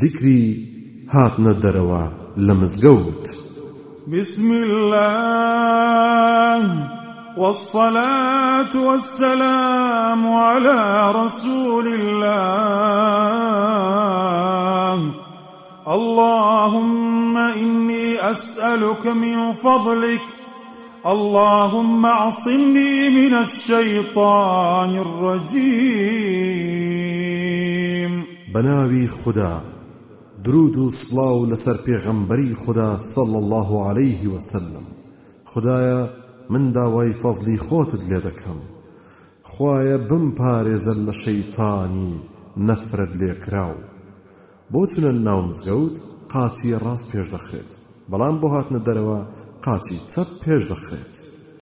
ذكري هاتنا دەرەوە لە بسم الله والصلاة والسلام على رسول الله. اللهم إني أسألك من فضلك. اللهم اعصمني من الشيطان الرجيم. بناوي خدا درود و سڵاو لەسەر پێغەمبەری خدا صلى الله عليه وسلم. خدایە من داوای فەزلی خۆتت لێ دەکەم. خوایە بمپارێزە لە شەیتانی نەفرەت لێکراو بۆ چونە ناو مزگەوت قاچی ڕاست پێش دەخرێت. بەڵام بۆ هاتنە دەرەوە قاچی چەپ پێش دەخرێت.